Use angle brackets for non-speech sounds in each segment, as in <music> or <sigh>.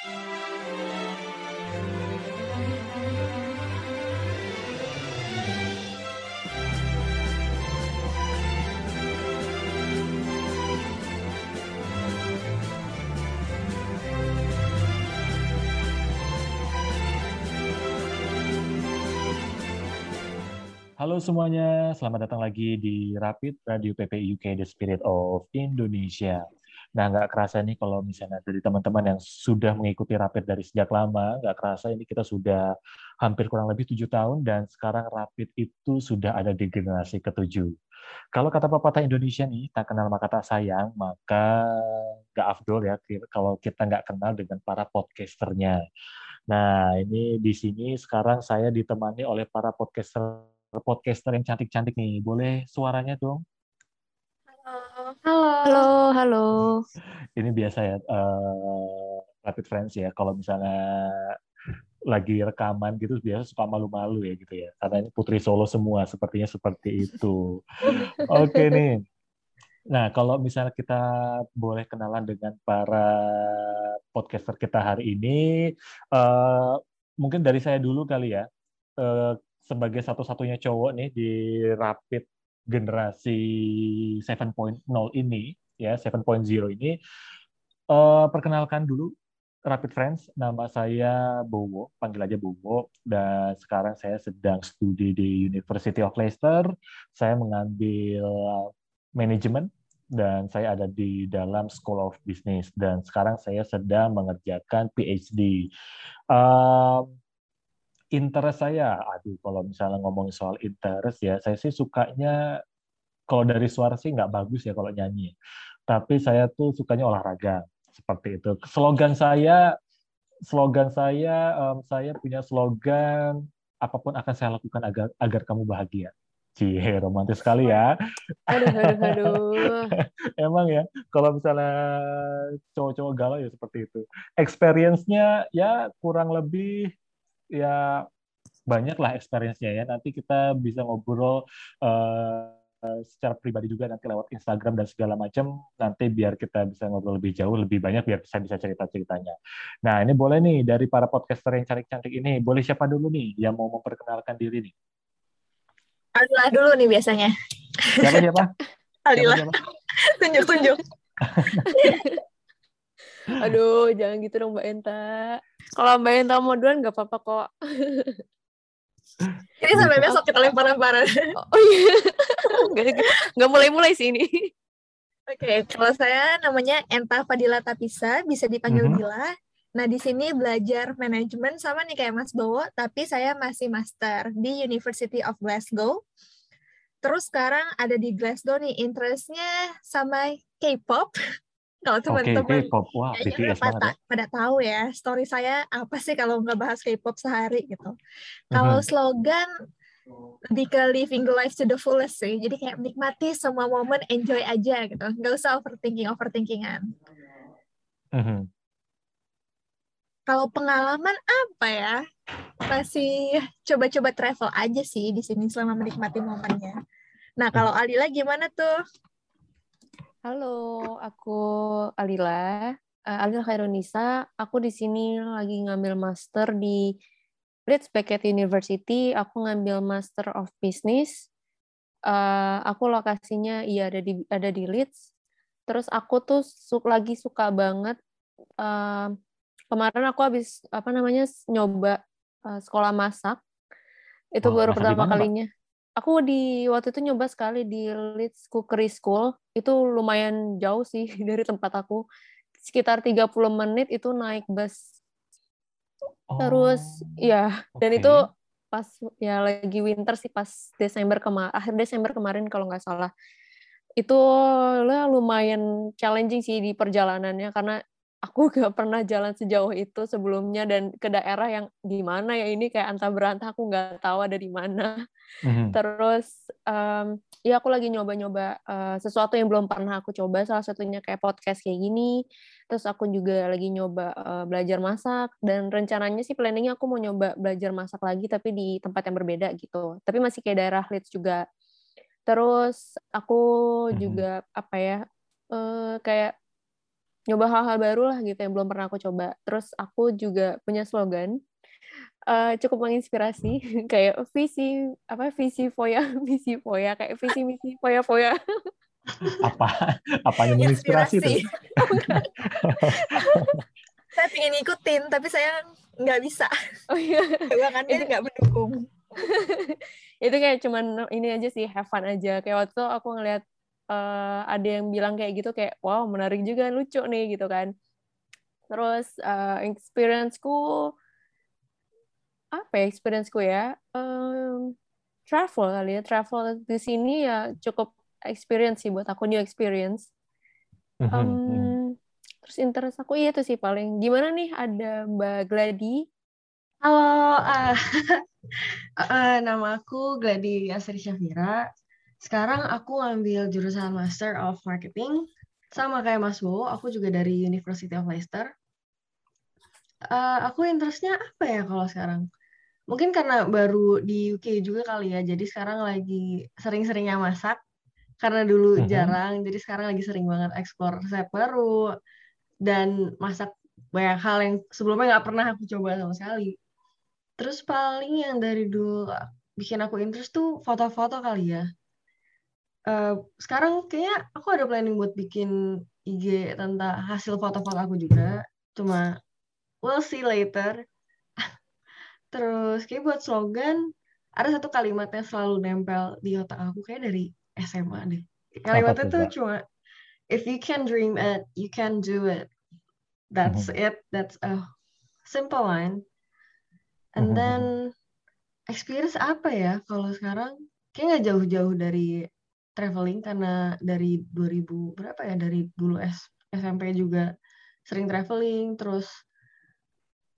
Halo semuanya, selamat datang lagi di Rapid Radio PP UK The Spirit of Indonesia. Nah, nggak kerasa nih kalau misalnya dari teman-teman yang sudah mengikuti Rapid dari sejak lama, nggak kerasa ini kita sudah hampir kurang lebih tujuh tahun dan sekarang Rapid itu sudah ada di generasi ketujuh. Kalau kata pepatah Indonesia nih, tak kenal maka tak sayang, maka nggak afdol ya kalau kita nggak kenal dengan para podcasternya. Nah, ini di sini sekarang saya ditemani oleh para podcaster podcaster yang cantik-cantik nih. Boleh suaranya dong? Halo. Halo. Halo. Ini biasa ya, uh, Rapid Friends ya. Kalau misalnya lagi rekaman gitu biasa suka malu-malu ya gitu ya. Karena ini putri solo semua, sepertinya seperti itu. <laughs> Oke nih. Nah, kalau misalnya kita boleh kenalan dengan para podcaster kita hari ini, uh, mungkin dari saya dulu kali ya. Uh, sebagai satu-satunya cowok nih di rapid generasi 7.0 ini ya 7.0 ini uh, perkenalkan dulu Rapid Friends. Nama saya Bowo panggil aja Bowo. Dan sekarang saya sedang studi di University of Leicester. Saya mengambil manajemen dan saya ada di dalam School of Business. Dan sekarang saya sedang mengerjakan PhD. Uh, interest saya, aduh kalau misalnya ngomong soal interest ya, saya sih sukanya kalau dari suara sih nggak bagus ya kalau nyanyi. Tapi saya tuh sukanya olahraga seperti itu. Slogan saya, slogan saya, um, saya punya slogan apa pun akan saya lakukan agar agar kamu bahagia. Cie, romantis sekali ya. Aduh, aduh, aduh. <laughs> Emang ya, kalau misalnya cowok-cowok galau ya seperti itu. Experience-nya ya kurang lebih ya banyak lah experience-nya ya. Nanti kita bisa ngobrol uh, secara pribadi juga nanti lewat Instagram dan segala macam. Nanti biar kita bisa ngobrol lebih jauh, lebih banyak biar saya bisa cerita-ceritanya. Nah, ini boleh nih dari para podcaster yang cantik-cantik ini. Boleh siapa dulu nih yang mau memperkenalkan diri nih? Alila dulu nih biasanya. Siapa siapa? Alila. Tunjuk-tunjuk. <laughs> Aduh, jangan gitu dong Mbak Enta. Kalau Mbak Enta mau duluan nggak apa-apa kok. <laughs> Ini sampai besok kita lempar-lemparan. Oh iya. <laughs> Nggak mulai-mulai sih ini. Oke, okay, kalau saya namanya Enta Fadila Tapisa, bisa dipanggil mm -hmm. Bila. Nah, di sini belajar manajemen sama nih kayak Mas Bowo, tapi saya masih master di University of Glasgow. Terus sekarang ada di Glasgow nih, interestnya sama K-pop. Kalau teman-teman K-pop, wah, BTS pada, ya. pada tahu ya, story saya apa sih kalau nggak bahas K-pop sehari gitu. Kalau uh -huh. slogan lebih ke living the life to the fullest sih. Jadi kayak menikmati semua momen, enjoy aja gitu. Nggak usah overthinking, overthinkingan. Uh -huh. Kalau pengalaman apa ya? Masih coba-coba travel aja sih di sini selama menikmati momennya. Nah, kalau Alila gimana tuh? Halo, aku Alila, uh, Alila Khairunisa. Aku di sini lagi ngambil master di Leeds Beckett University. Aku ngambil Master of Business. Uh, aku lokasinya iya ada di ada di Leeds. Terus aku tuh su lagi suka banget. Uh, kemarin aku habis apa namanya nyoba uh, sekolah masak. Itu oh, baru pertama kalinya. Pak? Aku di waktu itu nyoba sekali di Leeds Cookery School. Itu lumayan jauh sih <laughs> dari tempat aku. Sekitar 30 menit itu naik bus. Oh, terus ya okay. dan itu pas ya lagi winter sih pas Desember kemarin akhir Desember kemarin kalau nggak salah. Itu lah lumayan challenging sih di perjalanannya karena aku gak pernah jalan sejauh itu sebelumnya dan ke daerah yang di mana ya ini kayak antah berantah aku nggak tahu ada di mana. Mm-hmm. Terus um, ya aku lagi nyoba-nyoba uh, sesuatu yang belum pernah aku coba salah satunya kayak podcast kayak gini. Terus aku juga lagi nyoba uh, belajar masak dan rencananya sih planningnya aku mau nyoba belajar masak lagi tapi di tempat yang berbeda gitu. Tapi masih kayak daerah Leeds juga. Terus aku mm-hmm. juga apa ya uh, kayak nyoba hal-hal baru lah gitu yang belum pernah aku coba. Terus aku juga punya slogan uh, cukup menginspirasi <laughs> kayak visi apa visi foya <laughs> visi foya kayak visi misi foya foya. <laughs> Apa apa yang menginspirasi itu saya ingin ikutin tapi saya nggak bisa. Oh iya. Kan dia nggak mendukung. Itu kayak cuman ini aja sih have fun aja. Kayak waktu aku ngeliat uh, ada yang bilang kayak gitu kayak wow menarik juga lucu nih gitu kan. Terus uh, experienceku apa ya experienceku ya? Um, travel kali ya travel di sini ya cukup experience sih buat aku new experience. Um, terus interest aku iya tuh sih paling. Gimana nih ada Mbak Gladi? Halo, uh, uh, <laughs> nama aku Gladi Asri Syafira. Sekarang aku ngambil jurusan Master of Marketing. Sama kayak Mas Bo, aku juga dari University of Leicester. Uh, aku interestnya apa ya kalau sekarang? Mungkin karena baru di UK juga kali ya, jadi sekarang lagi sering-seringnya masak. Karena dulu mm -hmm. jarang, jadi sekarang lagi sering banget eksplor resep baru dan masak banyak hal yang sebelumnya nggak pernah aku coba sama sekali. Terus paling yang dari dulu bikin aku interest tuh foto-foto kali ya. Uh, sekarang kayaknya aku ada planning buat bikin IG tentang hasil foto-foto aku juga. Cuma we'll see later. <laughs> Terus kayak buat slogan ada satu kalimat yang selalu nempel di otak aku kayak dari SMA deh. Kalimatnya tuh cuma if you can dream it, you can do it. That's mm -hmm. it. That's a simple line. And mm-hmm. then experience apa ya kalau sekarang kayak nggak jauh-jauh dari traveling karena dari 2000 berapa ya? Dari dulu S, SMP juga sering traveling terus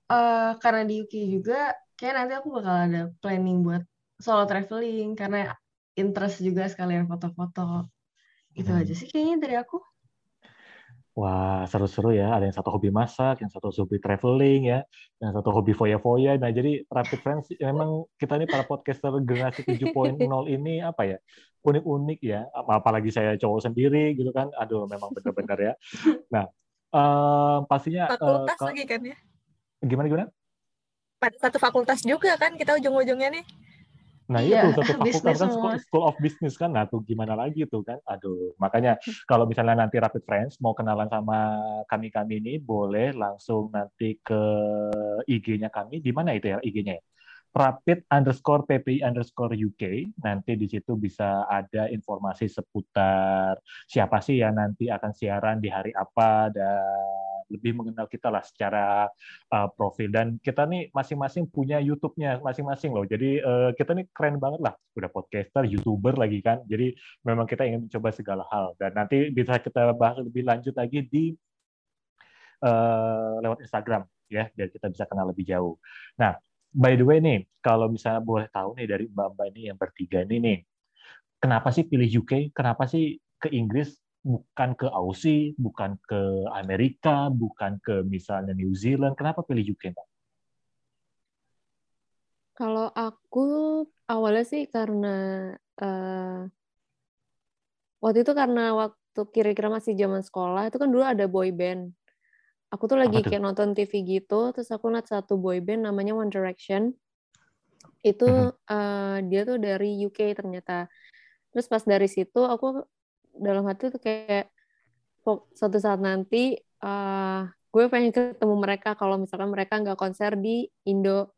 uh, karena di UK juga kayak nanti aku bakal ada planning buat solo traveling karena interest juga sekalian foto-foto. Itu hmm. aja sih kayaknya dari aku Wah, seru-seru ya. Ada yang satu hobi masak, yang satu hobi traveling ya, yang satu hobi foya-foya. Nah, jadi Rapid Friends memang kita ini para podcaster generasi 7.0 ini apa ya? Unik-unik ya. Apalagi saya cowok sendiri gitu kan. Aduh, memang benar-benar ya. Nah, uh, pastinya fakultas uh, lagi kan ya. Gimana gimana? Satu fakultas juga kan kita ujung-ujungnya nih. Nah iya, itu satu <laughs> fakultas kan school, school of business kan, nah tuh gimana lagi tuh kan, aduh makanya kalau misalnya nanti Rapid Friends mau kenalan sama kami kami ini boleh langsung nanti ke IG-nya kami, di mana itu ya IG-nya ya? Rapid underscore PPI underscore UK. Nanti di situ bisa ada informasi seputar siapa sih yang nanti akan siaran di hari apa dan lebih mengenal kita lah secara uh, profil. Dan kita nih masing-masing punya YouTube-nya masing-masing loh. Jadi uh, kita nih keren banget lah. Udah podcaster, YouTuber lagi kan. Jadi memang kita ingin mencoba segala hal. Dan nanti bisa kita bahas lebih lanjut lagi di uh, lewat Instagram ya biar kita bisa kenal lebih jauh. Nah, by the way nih, kalau misalnya boleh tahu nih dari mbak-mbak ini yang bertiga ini nih, kenapa sih pilih UK? Kenapa sih ke Inggris bukan ke Aussie, bukan ke Amerika, bukan ke misalnya New Zealand? Kenapa pilih UK, Mbak? Kalau aku awalnya sih karena uh, waktu itu karena waktu kira-kira masih zaman sekolah itu kan dulu ada boy band aku tuh lagi kayak nonton TV gitu terus aku lihat satu boy band namanya One Direction. Itu uh, dia tuh dari UK ternyata. Terus pas dari situ aku dalam hati tuh kayak suatu saat nanti uh, gue pengen ketemu mereka kalau misalkan mereka nggak konser di Indo.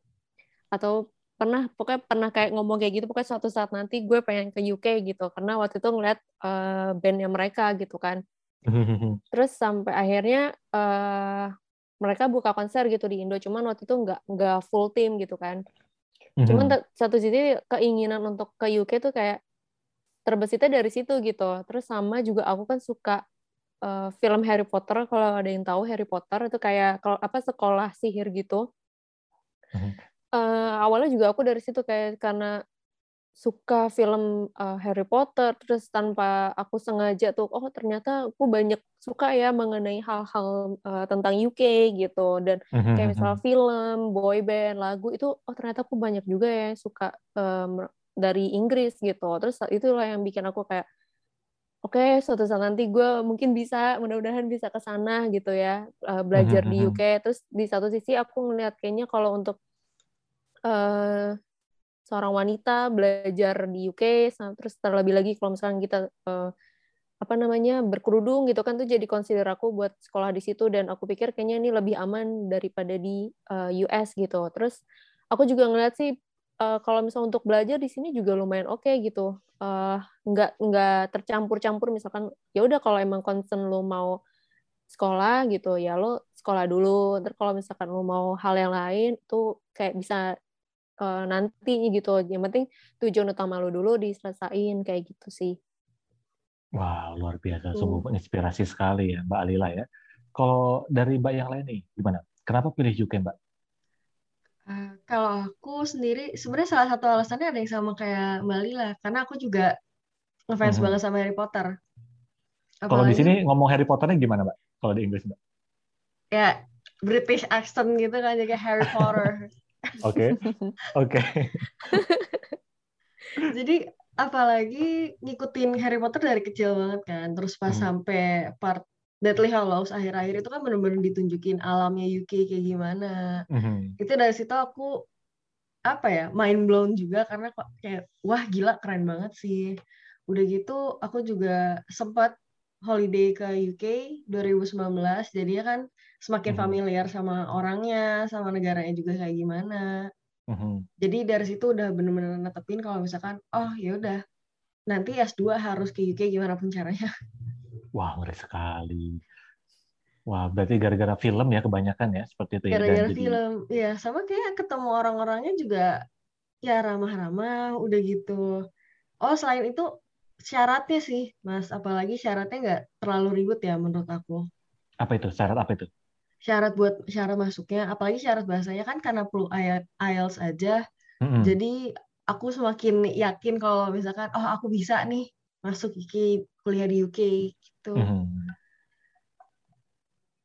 Atau pernah pokoknya pernah kayak ngomong kayak gitu pokoknya suatu saat nanti gue pengen ke UK gitu. Karena waktu itu ngeliat uh, bandnya mereka gitu kan <laughs> Terus sampai akhirnya uh, mereka buka konser gitu di Indo, cuman waktu itu nggak nggak full team gitu kan. Cuman satu sisi keinginan untuk ke UK tuh kayak terbesitnya dari situ gitu. Terus sama juga aku kan suka uh, film Harry Potter. Kalau ada yang tahu Harry Potter itu kayak kalau apa sekolah sihir gitu. Uh, awalnya juga aku dari situ kayak karena suka film uh, Harry Potter terus tanpa aku sengaja tuh oh ternyata aku banyak suka ya mengenai hal-hal uh, tentang UK gitu. Dan mhm, kayak misalnya mhm. film, boy band, lagu itu oh ternyata aku banyak juga ya suka um, dari Inggris gitu. Terus itulah yang bikin aku kayak oke okay, suatu saat nanti gue mungkin bisa mudah-mudahan bisa ke sana gitu ya uh, belajar di UK terus di satu sisi aku ngeliat kayaknya kalau untuk uh, seorang wanita belajar di UK terus terlebih lagi kalau misalkan kita uh, apa namanya berkerudung gitu kan tuh jadi consider aku buat sekolah di situ dan aku pikir kayaknya ini lebih aman daripada di uh, US gitu. Terus aku juga ngeliat sih uh, kalau misalnya untuk belajar di sini juga lumayan oke okay, gitu. Uh, nggak nggak tercampur-campur misalkan ya udah kalau emang concern lo mau sekolah gitu ya lo sekolah dulu. Terus kalau misalkan lo mau hal yang lain tuh kayak bisa uh, nanti gitu yang penting tujuan utama lo dulu diselesain kayak gitu sih Wah, luar biasa. Sungguh menginspirasi sekali ya, Mbak Alila ya. Kalau dari Mbak yang lain nih, gimana? Kenapa pilih UK, Mbak? Uh, kalau aku sendiri, sebenarnya salah satu alasannya ada yang sama kayak Mbak Lila. Karena aku juga ngefans hmm. banget sama Harry Potter. Kalau di sini ngomong Harry Potternya gimana, Mbak? Kalau di Inggris, Mbak? Ya, British accent gitu kan, jadi Harry Potter. <laughs> Oke, oke. <laughs> Jadi apalagi ngikutin Harry Potter dari kecil banget kan terus pas hmm. sampai part Deathly Hallows akhir-akhir itu kan benar-benar ditunjukin alamnya UK kayak gimana hmm. itu dari situ aku apa ya mind blown juga karena kok kayak wah gila keren banget sih udah gitu aku juga sempat holiday ke UK 2019 jadinya kan semakin hmm. familiar sama orangnya sama negaranya juga kayak gimana Mm-hmm. Jadi dari situ udah bener-bener netepin kalau misalkan, oh ya udah nanti S2 harus ke UK gimana pun caranya. Wah, ngeri sekali. Wah, berarti gara-gara film ya kebanyakan ya, seperti itu ya. Gara-gara film, ya sama kayak ketemu orang-orangnya juga ya ramah-ramah, udah gitu. Oh, selain itu syaratnya sih, Mas. Apalagi syaratnya nggak terlalu ribut ya menurut aku. Apa itu? Syarat apa itu? Syarat buat syarat masuknya apalagi syarat bahasanya kan karena perlu IELTS aja mm-hmm. jadi aku semakin yakin kalau misalkan oh aku bisa nih masuk UK kuliah di UK gitu mm-hmm.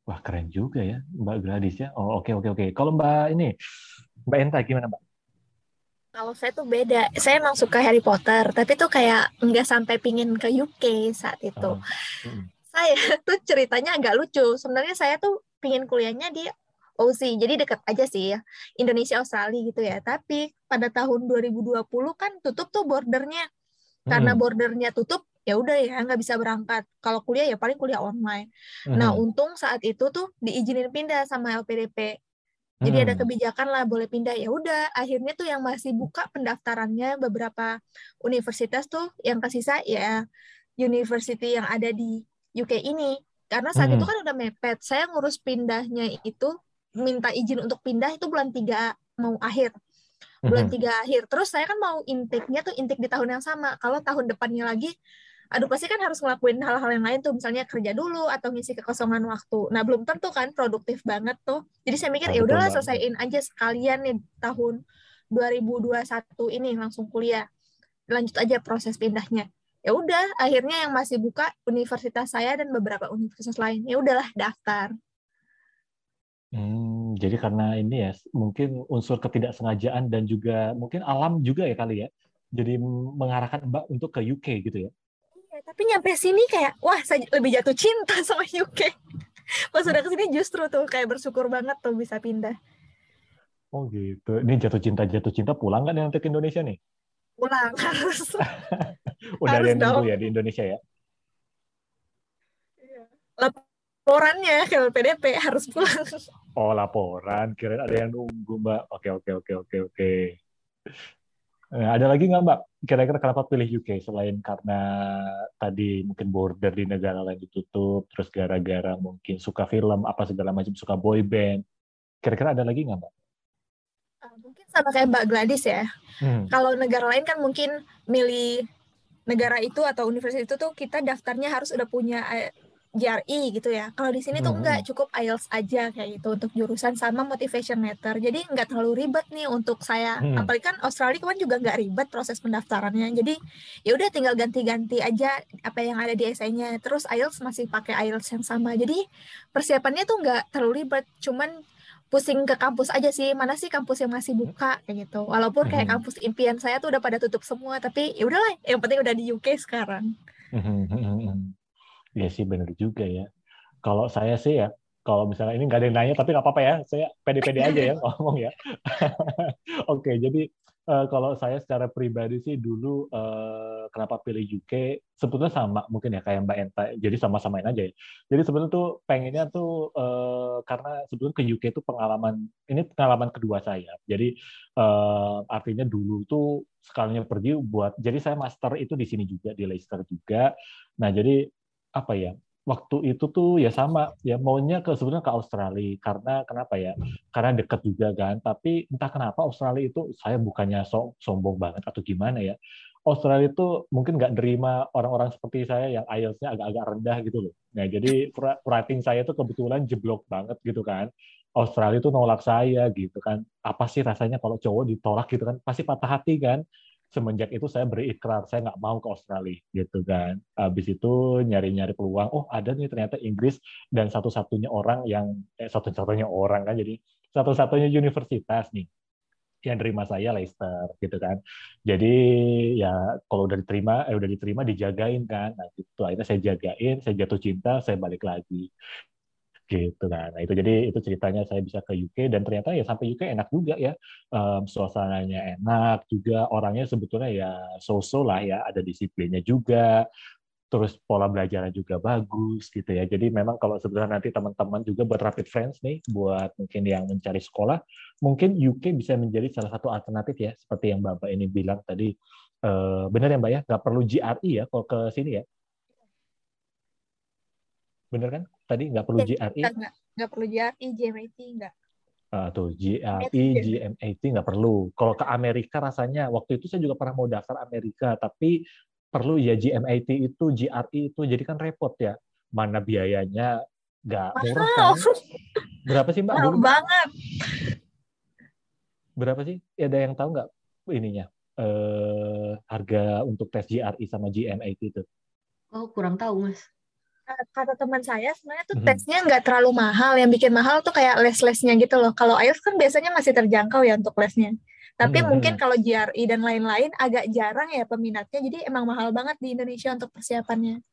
wah keren juga ya Mbak Gladys ya oh oke okay, oke okay, oke okay. kalau Mbak ini Mbak Enta gimana Mbak kalau saya tuh beda, saya emang suka Harry Potter, tapi tuh kayak nggak sampai pingin ke UK saat itu. Oh. Saya <laughs> tuh ceritanya agak lucu. Sebenarnya saya tuh pingin kuliahnya di OC, jadi dekat aja sih ya, Indonesia Australia gitu ya. Tapi pada tahun 2020 kan tutup tuh bordernya, karena hmm. bordernya tutup ya udah ya nggak bisa berangkat. Kalau kuliah ya paling kuliah online. Nah, hmm. Nah untung saat itu tuh diizinin pindah sama LPDP. Jadi hmm. ada kebijakan lah boleh pindah ya udah akhirnya tuh yang masih buka pendaftarannya beberapa universitas tuh yang kesisa ya university yang ada di UK ini karena saat hmm. itu kan udah mepet. Saya ngurus pindahnya itu minta izin untuk pindah itu bulan tiga mau akhir. Bulan hmm. tiga akhir. Terus saya kan mau intake-nya tuh intake di tahun yang sama. Kalau tahun depannya lagi aduh pasti kan harus ngelakuin hal-hal yang lain tuh misalnya kerja dulu atau ngisi kekosongan waktu. Nah, belum tentu kan produktif banget tuh. Jadi saya mikir ya udahlah selesaiin aja sekalian nih tahun 2021 ini langsung kuliah. Lanjut aja proses pindahnya ya udah akhirnya yang masih buka universitas saya dan beberapa universitas lain. Ya udahlah daftar. Hmm, jadi karena ini ya mungkin unsur ketidaksengajaan dan juga mungkin alam juga ya kali ya jadi mengarahkan mbak untuk ke UK gitu ya? Iya tapi nyampe sini kayak wah saya lebih jatuh cinta <laughs> sama UK pas udah ke sini justru tuh kayak bersyukur banget tuh bisa pindah. Oh gitu. Ini jatuh cinta jatuh cinta pulang kan nanti ke Indonesia nih? Pulang <laughs> harus <laughs> Udah harus ada yang nunggu ya di Indonesia ya? Iya. Laporannya ke PDP harus pulang. Oh laporan, kira ada yang nunggu Mbak. Oke oke oke oke oke. Nah, ada lagi nggak Mbak? Kira-kira kenapa pilih UK selain karena tadi mungkin border di negara lain ditutup, terus gara-gara mungkin suka film apa segala macam, suka boy band. Kira-kira ada lagi nggak Mbak? Ah, mungkin sama kayak Mbak Gladys ya. Hmm. Kalau negara lain kan mungkin milih negara itu atau universitas itu tuh kita daftarnya harus udah punya eh, gitu ya. Kalau di sini tuh enggak, hmm. cukup IELTS aja kayak gitu untuk jurusan sama motivation letter. Jadi enggak terlalu ribet nih untuk saya. Hmm. Apalagi kan Australia kan juga enggak ribet proses pendaftarannya. Jadi ya udah tinggal ganti-ganti aja apa yang ada di essay-nya. Terus IELTS masih pakai IELTS yang sama. Jadi persiapannya tuh enggak terlalu ribet. Cuman pusing ke kampus aja sih mana sih kampus yang masih buka kayak gitu walaupun kayak hmm. kampus impian saya tuh udah pada tutup semua tapi ya udahlah yang penting udah di UK sekarang Iya sih benar juga ya. Kalau saya sih ya, kalau misalnya ini nggak ada yang nanya, tapi nggak apa-apa ya, saya pede-pede aja ya <laughs> ngomong ya. <laughs> Oke, jadi uh, kalau saya secara pribadi sih dulu uh, kenapa pilih UK sebetulnya sama mungkin ya kayak Mbak Enta. Jadi sama-samain aja ya. Jadi sebetulnya tuh pengennya tuh uh, karena sebetulnya ke UK itu pengalaman ini pengalaman kedua saya. Jadi uh, artinya dulu tuh sekalinya pergi buat jadi saya master itu di sini juga di Leicester juga. Nah jadi apa ya waktu itu tuh ya sama ya maunya ke sebenarnya ke Australia karena kenapa ya? Karena dekat juga kan tapi entah kenapa Australia itu saya bukannya so, sombong banget atau gimana ya Australia itu mungkin nggak nerima orang-orang seperti saya yang IELTS-nya agak-agak rendah gitu loh. Nah jadi writing saya tuh kebetulan jeblok banget gitu kan Australia itu nolak saya gitu kan apa sih rasanya kalau cowok ditolak gitu kan pasti patah hati kan semenjak itu saya berikrar saya nggak mau ke Australia gitu kan. Habis itu nyari-nyari peluang oh ada nih ternyata Inggris dan satu-satunya orang yang eh, satu-satunya orang kan jadi satu-satunya universitas nih yang terima saya Leicester gitu kan. Jadi ya kalau udah diterima eh udah diterima dijagain kan. Nah itu akhirnya saya jagain saya jatuh cinta saya balik lagi gitu kan. Nah itu jadi itu ceritanya saya bisa ke UK dan ternyata ya sampai UK enak juga ya um, suasananya enak juga orangnya sebetulnya ya so-so lah ya ada disiplinnya juga terus pola belajarnya juga bagus gitu ya. Jadi memang kalau sebenarnya nanti teman-teman juga buat rapid friends nih, buat mungkin yang mencari sekolah, mungkin UK bisa menjadi salah satu alternatif ya, seperti yang Bapak ini bilang tadi. Uh, benar ya Mbak ya, nggak perlu GRE ya kalau ke sini ya. Bener kan? Tadi nggak perlu GRE? Nggak, nggak perlu GRE, GMAT nggak. Uh, tuh GRE, GMAT nggak perlu. Kalau ke Amerika rasanya waktu itu saya juga pernah mau daftar Amerika, tapi perlu ya GMAT itu, GRE itu, jadi kan repot ya. Mana biayanya nggak murah kan? Berapa sih Mbak? Mahal banget. Berapa sih? Ada yang tahu nggak ininya? Eh, harga untuk tes GRE sama GMAT itu? Oh, kurang tahu, Mas kata teman saya sebenarnya tuh hmm. tesnya nggak terlalu mahal. Yang bikin mahal tuh kayak les-lesnya gitu loh. Kalau IELTS kan biasanya masih terjangkau ya untuk lesnya. Tapi hmm. mungkin kalau GRE dan lain-lain agak jarang ya peminatnya. Jadi emang mahal banget di Indonesia untuk persiapannya.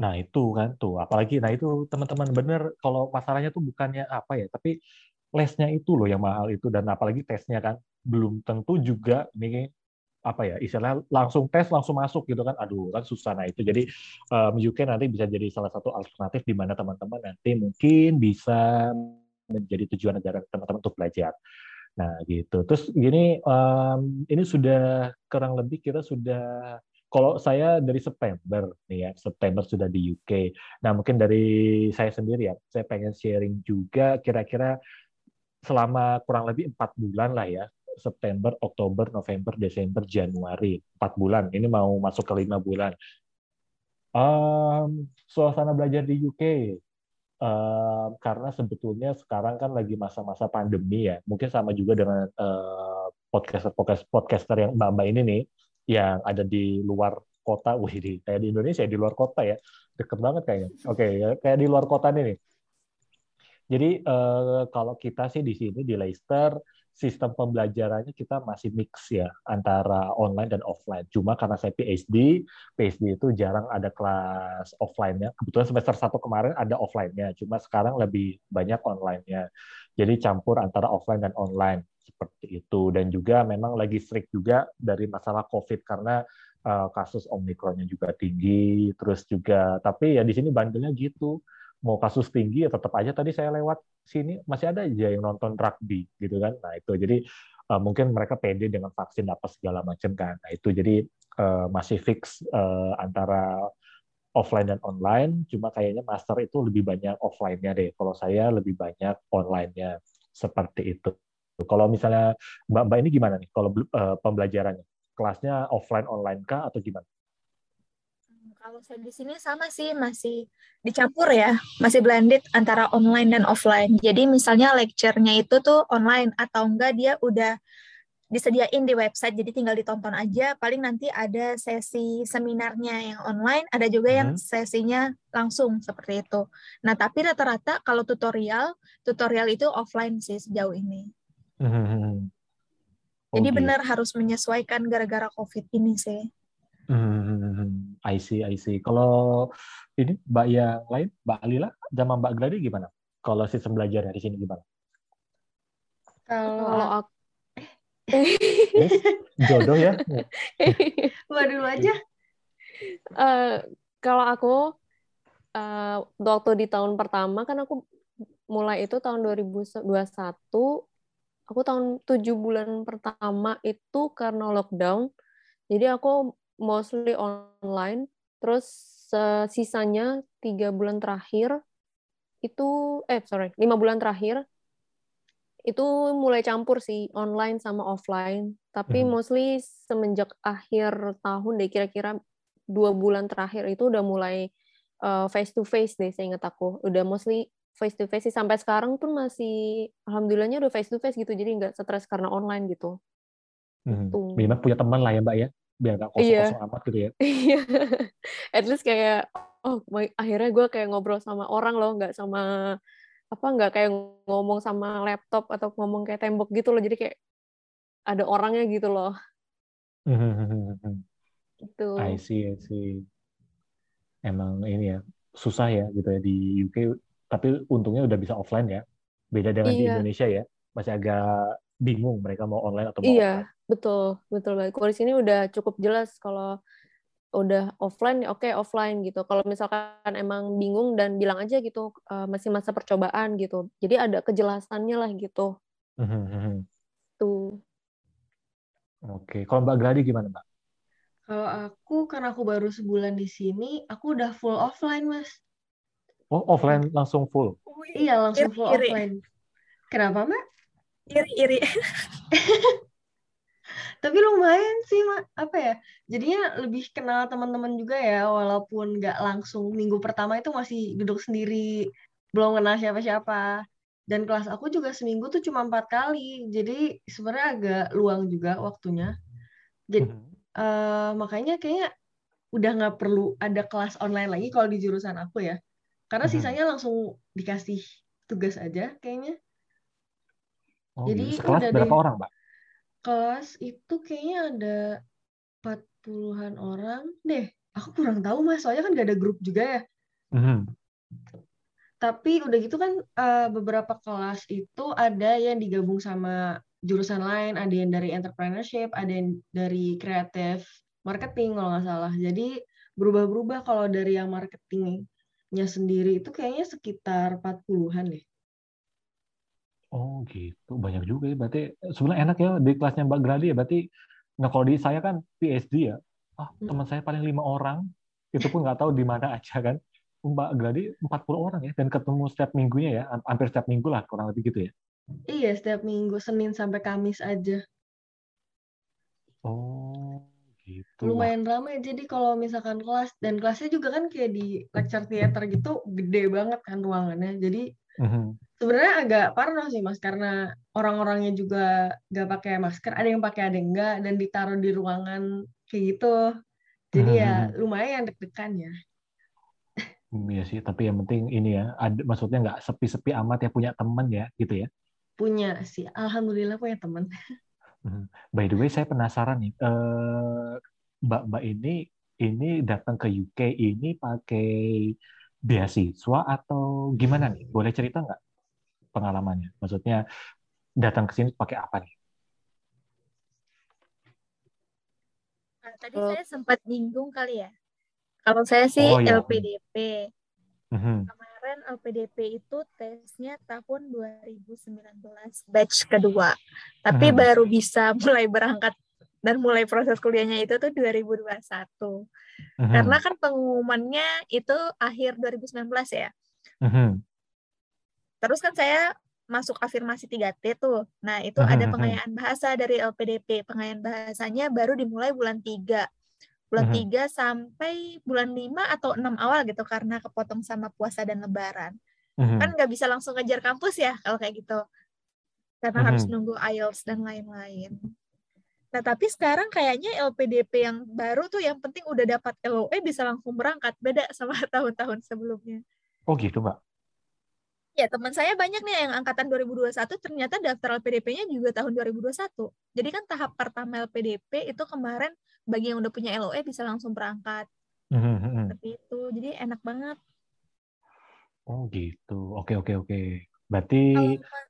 Nah itu kan tuh. Apalagi nah itu teman-teman bener kalau masalahnya tuh bukannya apa ya tapi lesnya itu loh yang mahal itu. Dan apalagi tesnya kan belum tentu juga ini apa ya istilah langsung tes langsung masuk gitu kan. Aduh kan susah. Nah itu jadi um, UK nanti bisa jadi salah satu alternatif di mana teman-teman nanti mungkin bisa menjadi tujuan negara teman-teman untuk belajar. Nah gitu. Terus gini um, ini sudah kurang lebih kita sudah kalau saya dari September nih ya September sudah di UK nah mungkin dari saya sendiri ya saya pengen sharing juga kira-kira selama kurang lebih empat bulan lah ya September, Oktober, November, Desember, Januari. Empat bulan. Ini mau masuk ke lima bulan. Um, suasana belajar di UK. Um, karena sebetulnya sekarang kan lagi masa-masa pandemi ya. Mungkin sama juga dengan uh, podcaster, podcaster podcaster yang mbak-mbak ini nih, yang ada di luar kota. Wih, di, kayak di Indonesia di luar kota ya. Deket banget kayaknya. Oke, okay, ya, kayak di luar kota nih. Jadi uh, kalau kita sih di sini di Leicester sistem pembelajarannya kita masih mix ya antara online dan offline. Cuma karena saya PhD, PhD itu jarang ada kelas offline-nya. Kebetulan semester satu kemarin ada offline-nya, cuma sekarang lebih banyak online-nya. Jadi campur antara offline dan online seperti itu. Dan juga memang lagi strict juga dari masalah COVID karena uh, kasus Omikronnya juga tinggi, terus juga tapi ya di sini bandelnya gitu mau kasus tinggi ya tetap aja tadi saya lewat sini masih ada aja yang nonton rugby gitu kan. Nah itu jadi uh, mungkin mereka pede dengan vaksin apa segala macam kan. Nah itu jadi uh, masih fix uh, antara offline dan online. Cuma kayaknya master itu lebih banyak offline-nya deh. Kalau saya lebih banyak online-nya seperti itu. Kalau misalnya mbak mbak ini gimana nih? Kalau uh, pembelajarannya kelasnya offline online kah atau gimana kalau saya di sini sama sih masih dicampur ya, masih blended antara online dan offline. Jadi misalnya lecture-nya itu tuh online atau enggak dia udah disediain di website jadi tinggal ditonton aja. Paling nanti ada sesi seminarnya yang online, ada juga yang hmm. sesinya langsung seperti itu. Nah, tapi rata-rata kalau tutorial, tutorial itu offline sih sejauh ini. Hmm. Oh, jadi gitu. benar harus menyesuaikan gara-gara COVID ini sih. Hmm, I see, I see. Kalau ini Mbak yang lain, Mbak Alila, zaman Mbak Gladi gimana? Kalau sistem belajar di sini gimana? Kalau aku Yes, jodoh ya. Mbak dulu aja. Eh, kalau aku eh, waktu di tahun pertama kan aku mulai itu tahun 2021 aku tahun tujuh bulan pertama itu karena lockdown jadi aku mostly online. Terus eh, sisanya tiga bulan terakhir itu eh sorry lima bulan terakhir itu mulai campur sih online sama offline. Tapi Mhm. mostly semenjak akhir tahun deh kira-kira dua bulan terakhir itu udah mulai face to face deh saya ingat aku. Udah mostly face to face sih. Sampai sekarang pun masih alhamdulillahnya udah face to face gitu. Jadi nggak stres karena online gitu. Hmm. Minimal punya teman lah ya Mbak ya, biar nggak kosong-kosong amat gitu ya. <laughs> Iya, at least kayak oh my- akhirnya gue kayak ngobrol sama orang loh, nggak sama apa nggak kayak ngomong sama laptop atau ngomong kayak tembok gitu loh. Jadi kayak ada orangnya gitu loh. <laughs> Gitu. I see, I see. Emang ini ya susah ya gitu ya di UK, tapi untungnya udah bisa offline ya. Beda dengan di Iya. Indonesia ya, masih agak bingung mereka mau online atau mau Iya, betul, betul banget. Kalau di sini udah cukup jelas kalau udah offline, ya oke offline gitu. Kalau misalkan emang bingung dan bilang aja gitu, eh, masih masa percobaan gitu. Jadi ada kejelasannya lah gitu. offline. Tuh. Oke, kalau Mbak Gladi gimana Mbak? Kalau aku karena aku baru sebulan di sini, aku udah full offline, Mas. Oh, offline langsung full. Iya, langsung full Iri-iri. offline. Kenapa, Mbak? Iri-iri. <laughs> Tapi lumayan sih, Mak. Apa ya? Jadinya lebih kenal teman-teman juga ya, walaupun nggak langsung minggu pertama itu masih duduk sendiri, belum kenal siapa-siapa. Dan kelas aku juga seminggu tuh cuma empat kali, jadi sebenarnya agak luang juga waktunya. Jadi Mhm. eh, makanya kayaknya udah nggak perlu ada kelas online lagi kalau di jurusan aku ya, karena Mhm. sisanya langsung dikasih tugas aja kayaknya. Oh, Jadi gitu. Sekelas udah berapa orang Mbak? kelas itu kayaknya ada 40-an orang deh. Aku kurang tahu mas, soalnya kan gak ada grup juga ya. Mhm. Tapi udah gitu kan eh, beberapa kelas itu ada yang digabung sama jurusan lain, ada yang dari entrepreneurship, ada yang dari kreatif marketing kalau nggak salah. Jadi berubah-berubah kalau dari yang marketingnya sendiri itu kayaknya sekitar 40-an deh. Oh gitu, banyak juga ya. Berarti sebenarnya enak ya di kelasnya Mbak Gladi ya. Berarti, nah kalau di saya kan PhD ya. Ah, Hmm. teman saya paling lima orang, itu pun nggak tahu di mana aja kan. Mbak Gladi 40 orang ya, dan ketemu setiap minggunya ya, ham- hampir setiap minggu lah kurang lebih gitu ya. Iya, setiap minggu Senin sampai Kamis aja. Oh gitu. Lumayan ramai jadi kalau misalkan kelas dan kelasnya juga kan kayak di lecture theater gitu gede banget kan ruangannya jadi mhm. sebenarnya agak parno sih mas karena orang-orangnya juga nggak pakai masker ada yang pakai ada yang enggak dan ditaruh di ruangan kayak gitu jadi ya Mhm. lumayan deg-degan ya Iya sih, tapi yang penting ini ya, ada, maksudnya nggak sepi-sepi amat ya punya teman ya, gitu ya. punya sih alhamdulillah punya teman Mhm. <laughs> By the way, saya penasaran nih, eh, Mbak-Mbak ini ini datang ke UK ini pakai beasiswa atau gimana nih? Boleh cerita nggak pengalamannya? Maksudnya datang ke sini pakai apa nih? Nah, tadi Kalau- saya sempat nyinggung kali ya. Kalau saya sih Oh, iya. LPDP. Mhm. Kemarin LPDP itu tesnya tahun 2019 batch kedua. Tapi Mhm. baru bisa <laughs> mulai berangkat dan mulai proses kuliahnya itu tuh 2021. Mhm. Karena kan pengumumannya itu akhir 2019 ya. Mhm. Terus kan saya masuk afirmasi 3T tuh. Nah, itu ada Mhm. pengayaan bahasa dari LPDP. Pengayaan bahasanya baru dimulai bulan 3. Bulan Mhm. 3 sampai bulan 5 atau 6 awal gitu karena kepotong sama puasa dan lebaran. Mhm. Kan nggak bisa langsung ngejar kampus ya kalau kayak gitu. Karena harus Mhm. nunggu IELTS dan lain-lain. Nah, tapi sekarang kayaknya LPDP yang baru tuh yang penting udah dapat LOE bisa langsung berangkat. Beda sama <laughs> tahun-tahun sebelumnya. Oh gitu, Mbak. Ya, teman saya banyak nih yang angkatan 2021 ternyata daftar LPDP-nya juga tahun 2021. Jadi kan tahap pertama LPDP itu kemarin bagi yang udah punya LOE bisa langsung berangkat. Mhm, Seperti itu. Jadi enak banget. Oh gitu. Oke oke oke. Berarti. Kalau Mas,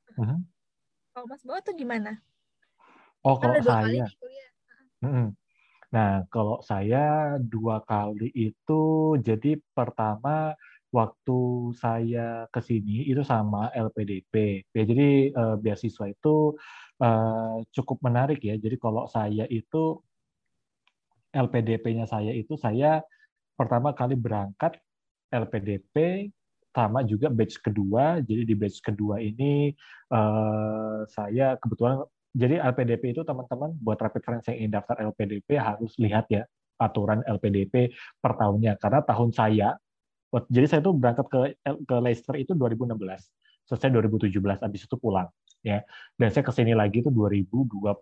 kalau Mas Bawa tuh gimana? Oh Kan kalau kali saya. Nah kalau saya dua kali itu jadi pertama waktu saya ke sini itu sama LPDP. Ya, jadi eh, beasiswa itu eh, cukup menarik ya. Jadi kalau saya itu LPDP-nya saya itu saya pertama kali berangkat LPDP sama juga batch kedua. Jadi di batch kedua ini eh, saya kebetulan jadi LPDP itu teman-teman buat rapid friends yang ingin daftar LPDP harus lihat ya aturan LPDP per tahunnya karena tahun saya jadi saya tuh berangkat ke ke Leicester itu 2016 selesai 2017 habis itu pulang ya. Dan saya ke sini lagi itu 2021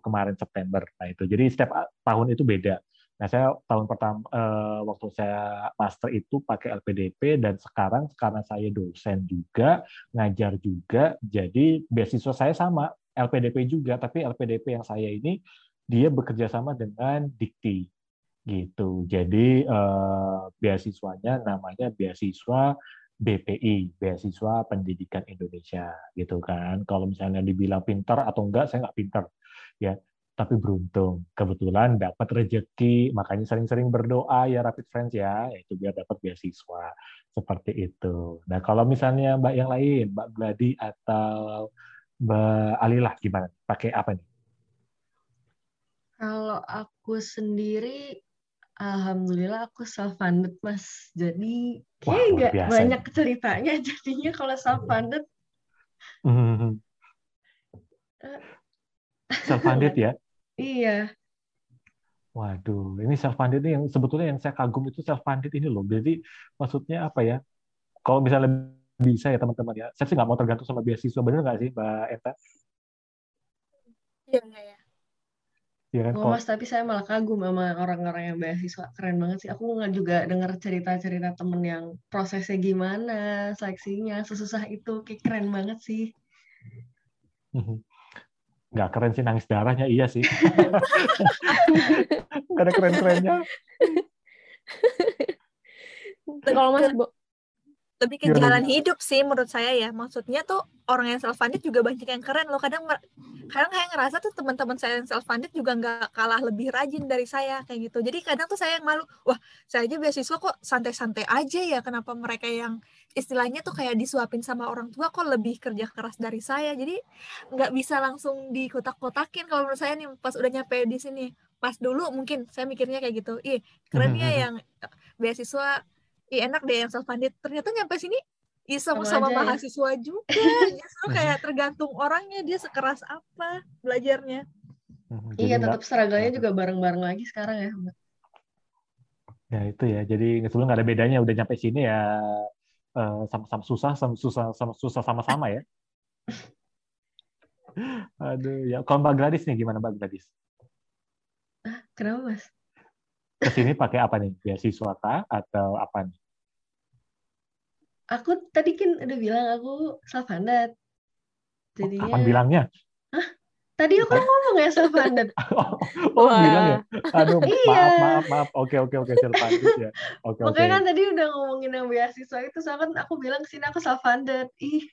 kemarin September. Nah itu. Jadi setiap tahun itu beda. Nah saya tahun pertama eh, waktu saya master itu pakai LPDP dan sekarang karena saya dosen juga ngajar juga jadi beasiswa saya sama LPDP juga. Tapi LPDP yang saya ini dia bekerja sama dengan Dikti gitu. Jadi eh, beasiswanya namanya beasiswa BPI, beasiswa Pendidikan Indonesia, gitu kan. Kalau misalnya dibilang pintar atau enggak, saya nggak pintar, ya. Tapi beruntung, kebetulan dapat rezeki, makanya sering-sering berdoa ya Rapid Friends ya, itu biar dapat beasiswa seperti itu. Nah kalau misalnya Mbak yang lain, Mbak Gladi atau Mbak Alilah gimana? Pakai apa nih? Kalau aku sendiri, alhamdulillah aku self funded mas. Jadi kayak nggak biasa banyak ceritanya <laughs> jadinya kalau self funded. Hmm. <laughs> Self-funded ya? Iya. Waduh, ini self-funded ini yang sebetulnya yang saya kagum itu self-funded ini loh. Jadi maksudnya apa ya? Kalau misalnya bisa ya teman-teman ya, saya sih nggak mau tergantung sama beasiswa, bener nggak sih Mbak Eta? Iya, enggak ya? Kan? Oh, mas, tapi saya malah kagum sama orang-orang yang beasiswa. Keren banget sih. Aku nggak juga dengar cerita-cerita temen yang prosesnya gimana, seleksinya, sesusah itu. Kayak keren banget sih. nggak keren sih nangis darahnya, iya sih. <laughs> Nggak ada keren-kerennya. Kalau Mas Bo, lebih ke Gimana, jalan hidup sih menurut saya ya. Maksudnya tuh orang yang self funded juga banyak yang keren loh. Kadang kadang kayak ngerasa tuh teman-teman saya yang self funded juga nggak kalah lebih rajin dari saya kayak gitu. Jadi kadang tuh saya yang malu wah saya aja beasiswa kok santai-santai aja ya. Kenapa mereka yang istilahnya tuh kayak disuapin sama orang tua kok lebih kerja keras dari saya? Jadi nggak bisa langsung dikotak-kotakin kalau menurut saya nih pas udah nyampe di sini. Pas dulu mungkin saya mikirnya kayak gitu ih keren ya yang beasiswa Ih, enak deh yang self funded. Ternyata nyampe sini Ih, sama-sama Sama aja ya. mahasiswa juga. <laughs> Justru kayak tergantung orangnya dia sekeras apa belajarnya. Hmm, Iya, jadi nggak- tetap struggle-nya juga bareng-bareng lagi sekarang ya. Ya itu ya. Jadi sebelum nggak ada bedanya udah nyampe sini ya eh, sama-sama susah, sama susah, sama susah sama-sama ya. <laughs> Aduh, ya. Kalau Mbak Gladys nih gimana Mbak Gladys? Kenapa, Mas? Ke sini pakai apa nih? Beasiswa kah atau apa nih? Aku tadi kan udah bilang aku self-funded. Oh, Jadinya... kapan bilangnya? Tadi aku ngomong ya self-funded. <laughs> oh, Wah. bilang ya. Aduh, Iya. maaf, maaf, maaf. Oke, oke, oke, self-funded ya. Oke, oke. Makanya kan tadi udah ngomongin yang beasiswa itu, soalnya kan aku bilang sini aku self-funded. Ih,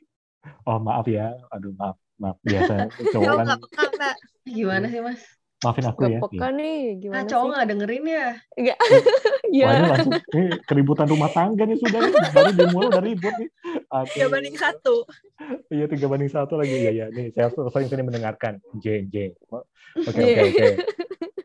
Oh, maaf ya. Aduh, maaf, maaf. Biasa <laughs> cowok kan gimana sih, Mas? Maafin aku gak ya. peka nih, Ah, gimana cowok sih? nggak dengerin ya? Enggak. <laughs> Wah, Iya. ini langsung ini keributan rumah tangga nih sudah nih. Baru dimulai udah ribut nih. Tiga banding satu. Iya tiga banding satu lagi iya ya nih saya sering sini mendengarkan J J oke oke Iya. oke <laughs>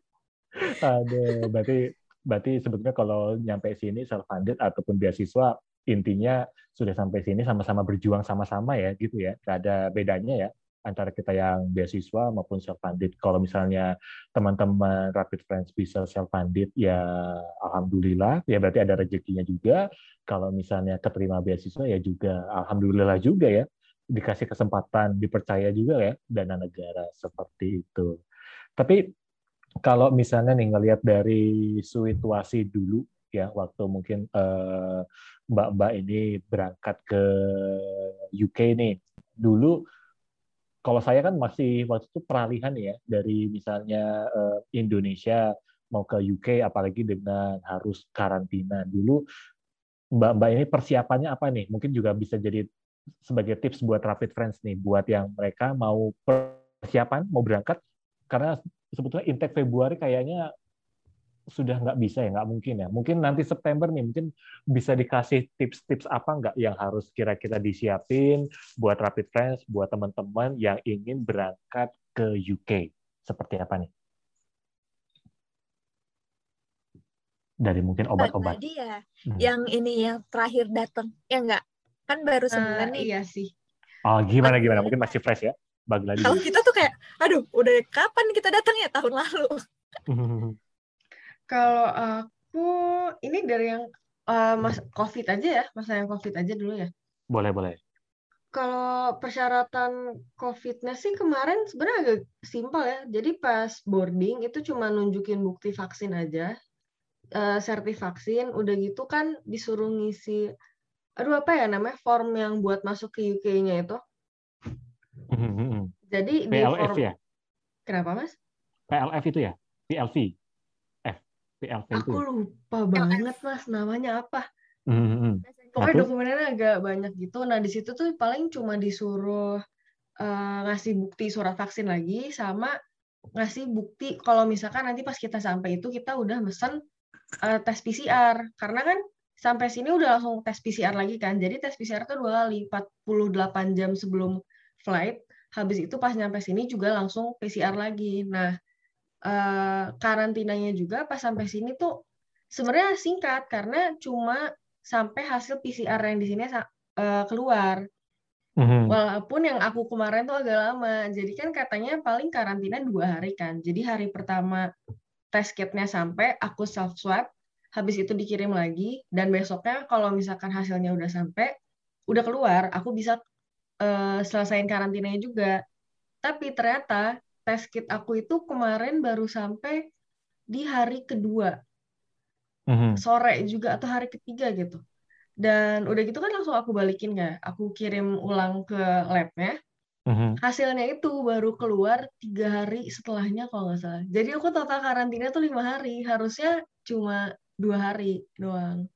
aduh berarti berarti sebetulnya kalau nyampe sini self funded ataupun beasiswa intinya sudah sampai sini sama-sama berjuang sama-sama ya gitu ya gak ada bedanya ya antara kita yang beasiswa maupun self funded kalau misalnya teman-teman rapid friends bisa self funded ya alhamdulillah ya berarti ada rezekinya juga kalau misalnya keterima beasiswa ya juga alhamdulillah juga ya dikasih kesempatan dipercaya juga ya dana negara seperti itu. Tapi kalau misalnya nih ngelihat dari situasi dulu ya waktu mungkin eh, mbak-mbak ini berangkat ke UK nih. Dulu kalau saya kan masih waktu itu peralihan ya dari misalnya eh, Indonesia mau ke UK apalagi dengan harus karantina. Dulu mbak-mbak ini persiapannya apa nih? Mungkin juga bisa jadi sebagai tips buat Rapid Friends nih buat yang mereka mau persiapan mau berangkat karena sebetulnya intake Februari kayaknya sudah nggak bisa ya, nggak mungkin ya. Mungkin nanti September nih, mungkin bisa dikasih tips-tips apa nggak yang harus kira-kira disiapin buat Rapid Friends, buat teman-teman yang ingin berangkat ke UK. Seperti apa nih? Dari mungkin obat-obat. Tadi ya, hmm. yang ini yang terakhir datang, ya nggak? Kan baru sebulan uh, nih. Iya sih. Oh, gimana gimana? Mungkin masih fresh ya. Kalau kita tuh kayak, aduh, udah kapan kita datang ya tahun lalu? <laughs> Kalau aku ini dari yang uh, mas COVID aja ya, masa yang COVID aja dulu ya. Boleh boleh. Kalau persyaratan COVID-nya sih kemarin sebenarnya agak simpel ya. Jadi pas boarding itu cuma nunjukin bukti vaksin aja, uh, sertif vaksin. Udah gitu kan disuruh ngisi, aduh apa ya namanya form yang buat masuk ke UK-nya itu. Jadi PLF di form... ya? Kenapa, Mas? PLF itu ya? PLV? Itu. Aku ya? lupa banget, Mas. Namanya apa? Mm-hmm. Pokoknya dokumennya agak banyak gitu. Nah, di situ tuh paling cuma disuruh uh, ngasih bukti surat vaksin lagi, sama ngasih bukti kalau misalkan nanti pas kita sampai itu kita udah mesen uh, tes PCR. Karena kan sampai sini udah langsung tes PCR lagi kan. Jadi tes PCR itu dua kali, 48 jam sebelum flight habis itu pas nyampe sini juga langsung PCR lagi nah uh, karantinanya juga pas sampai sini tuh sebenarnya singkat karena cuma sampai hasil PCR yang di sini uh, keluar Mm-hmm. Walaupun yang aku kemarin tuh agak lama, jadi kan katanya paling karantina dua hari kan. Jadi hari pertama tes kitnya sampai, aku self swab, habis itu dikirim lagi, dan besoknya kalau misalkan hasilnya udah sampai, udah keluar, aku bisa uh, selesaiin karantinanya juga. Tapi ternyata tes kit aku itu kemarin baru sampai di hari kedua. Mm-hmm. Sore juga atau hari ketiga gitu. Dan udah gitu kan langsung aku balikin ya. Aku kirim ulang ke labnya. Mm-hmm. Hasilnya itu baru keluar tiga hari setelahnya kalau nggak salah. Jadi aku total karantina tuh lima hari. Harusnya cuma dua hari doang.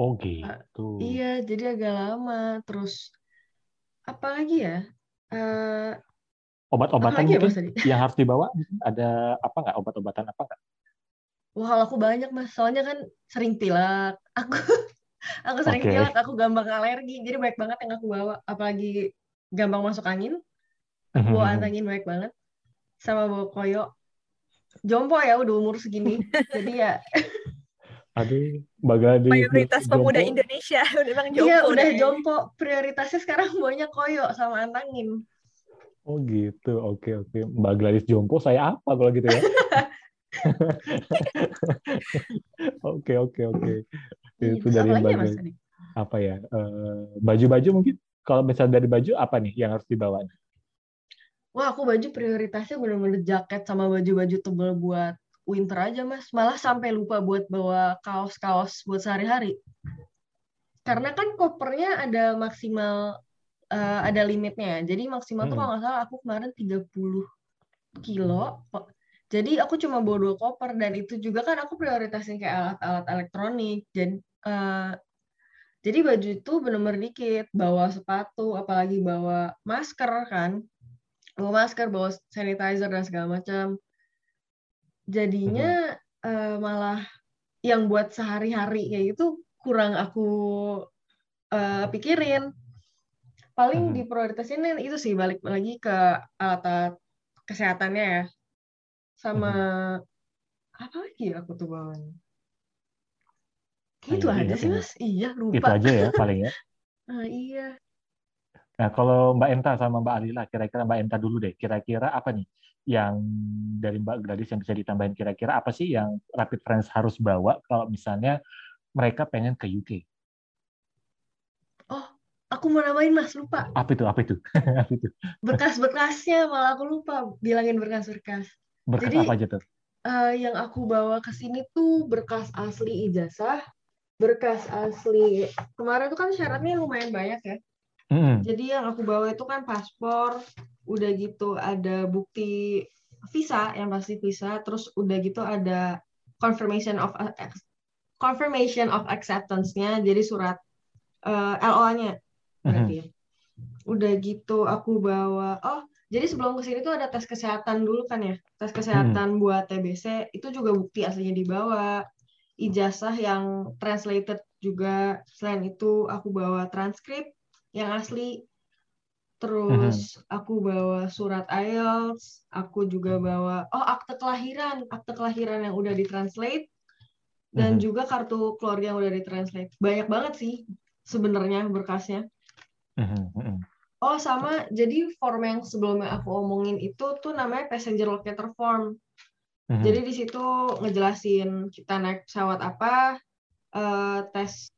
Oh gitu. iya, jadi agak lama. Terus apa lagi ya? Uh, Obat-obatan ya, mungkin yang harus dibawa ada apa nggak? Obat-obatan apa nggak? Wah, kalau aku banyak mas. Soalnya kan sering pilek. Aku <laughs> aku sering okay. pilek. Aku gampang alergi. Jadi banyak banget yang aku bawa. Apalagi gampang masuk angin. Aku bawa angin banyak banget. Sama bawa koyo. Jompo ya udah umur segini. jadi ya <laughs> Aduh, bagai mayoritas pemuda <laughs> jompo. Indonesia memang jompo. Iya, udah deh. jompo. Prioritasnya sekarang banyak koyo sama antangin. Oh gitu, oke oke. Mbak Gladys jompo, saya apa kalau gitu ya? <laughs> Oke oke oke. Iya, Itu dari Mbak Gladys. Apa ya? Eh, baju-baju uh, mungkin? Kalau misalnya dari baju apa nih yang harus dibawa? Wah, aku baju prioritasnya benar-benar jaket sama baju-baju tebal buat winter aja mas malah sampai lupa buat bawa kaos-kaos buat sehari-hari karena kan kopernya ada maksimal uh, ada limitnya jadi maksimal hmm. tuh kalau nggak salah aku kemarin 30 kilo jadi aku cuma bawa dua koper dan itu juga kan aku prioritasin kayak alat-alat elektronik. Jadi uh, jadi baju itu benar-benar dikit bawa sepatu apalagi bawa masker kan. Bawa masker bawa sanitizer dan segala macam. Jadinya uh, malah yang buat sehari-hari kayak gitu kurang aku uh, pikirin paling di prioritasin itu sih balik lagi ke alat kesehatannya ya. Sama apa lagi ya aku tuh bawanya itu aja sih mas? Iya lupa. Itu aja ya paling ya. <laughs> Ah, iya. Nah, kalau Mbak Enta sama Mbak Alila, kira-kira Mbak Enta dulu deh, kira-kira apa nih yang dari Mbak Gladys yang bisa ditambahin? Kira-kira apa sih yang Rapid Friends harus bawa kalau misalnya mereka pengen ke UK? Aku mau nambahin Mas, lupa. Apa itu? <laughs> Apa itu? Berkas-berkasnya malah aku lupa bilangin berkas-berkas. Berkas Jadi, apa aja tuh? uh, yang aku bawa ke sini tuh berkas asli ijazah, berkas asli. Kemarin tuh kan syaratnya lumayan banyak ya. Mm. Jadi yang aku bawa itu kan paspor, udah gitu ada bukti visa yang pasti visa, terus udah gitu ada confirmation of confirmation of acceptance-nya, jadi surat uh, LOA-nya berarti ya. Udah gitu aku bawa oh jadi sebelum ke sini tuh ada tes kesehatan dulu kan ya. Tes kesehatan hmm. buat TBC itu juga bukti aslinya dibawa. Ijazah yang translated juga. Selain itu aku bawa transkrip yang asli. Terus hmm. aku bawa surat IELTS, aku juga bawa oh akte kelahiran, akte kelahiran yang udah ditranslate dan hmm. juga kartu keluarga yang udah ditranslate. Banyak banget sih sebenarnya berkasnya. Hmm. hmm Oh sama, jadi form yang sebelumnya aku omongin itu tuh namanya passenger locator form. Mm-hmm. Jadi di situ ngejelasin kita naik pesawat apa, uh, tes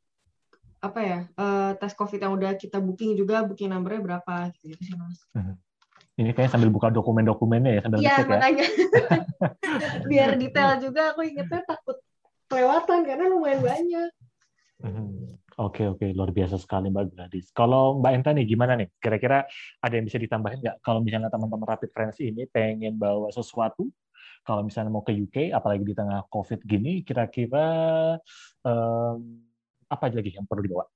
apa ya, uh, tes COVID yang udah kita booking juga, booking numbernya berapa gitu, gitu sih mas. Mm-hmm. Ini kayak sambil buka dokumen-dokumennya ya sambil Iya makanya. <laughs> Biar detail juga aku ingetnya takut kelewatan karena lumayan banyak. Mm-hmm. Oke oke luar biasa sekali Mbak Gladys. Kalau Mbak Enta nih gimana nih? Kira-kira ada yang bisa ditambahin nggak? Kalau misalnya teman-teman Rapid Friends ini pengen bawa sesuatu, kalau misalnya mau ke UK, apalagi di tengah COVID gini, kira-kira um, apa lagi yang perlu dibawa?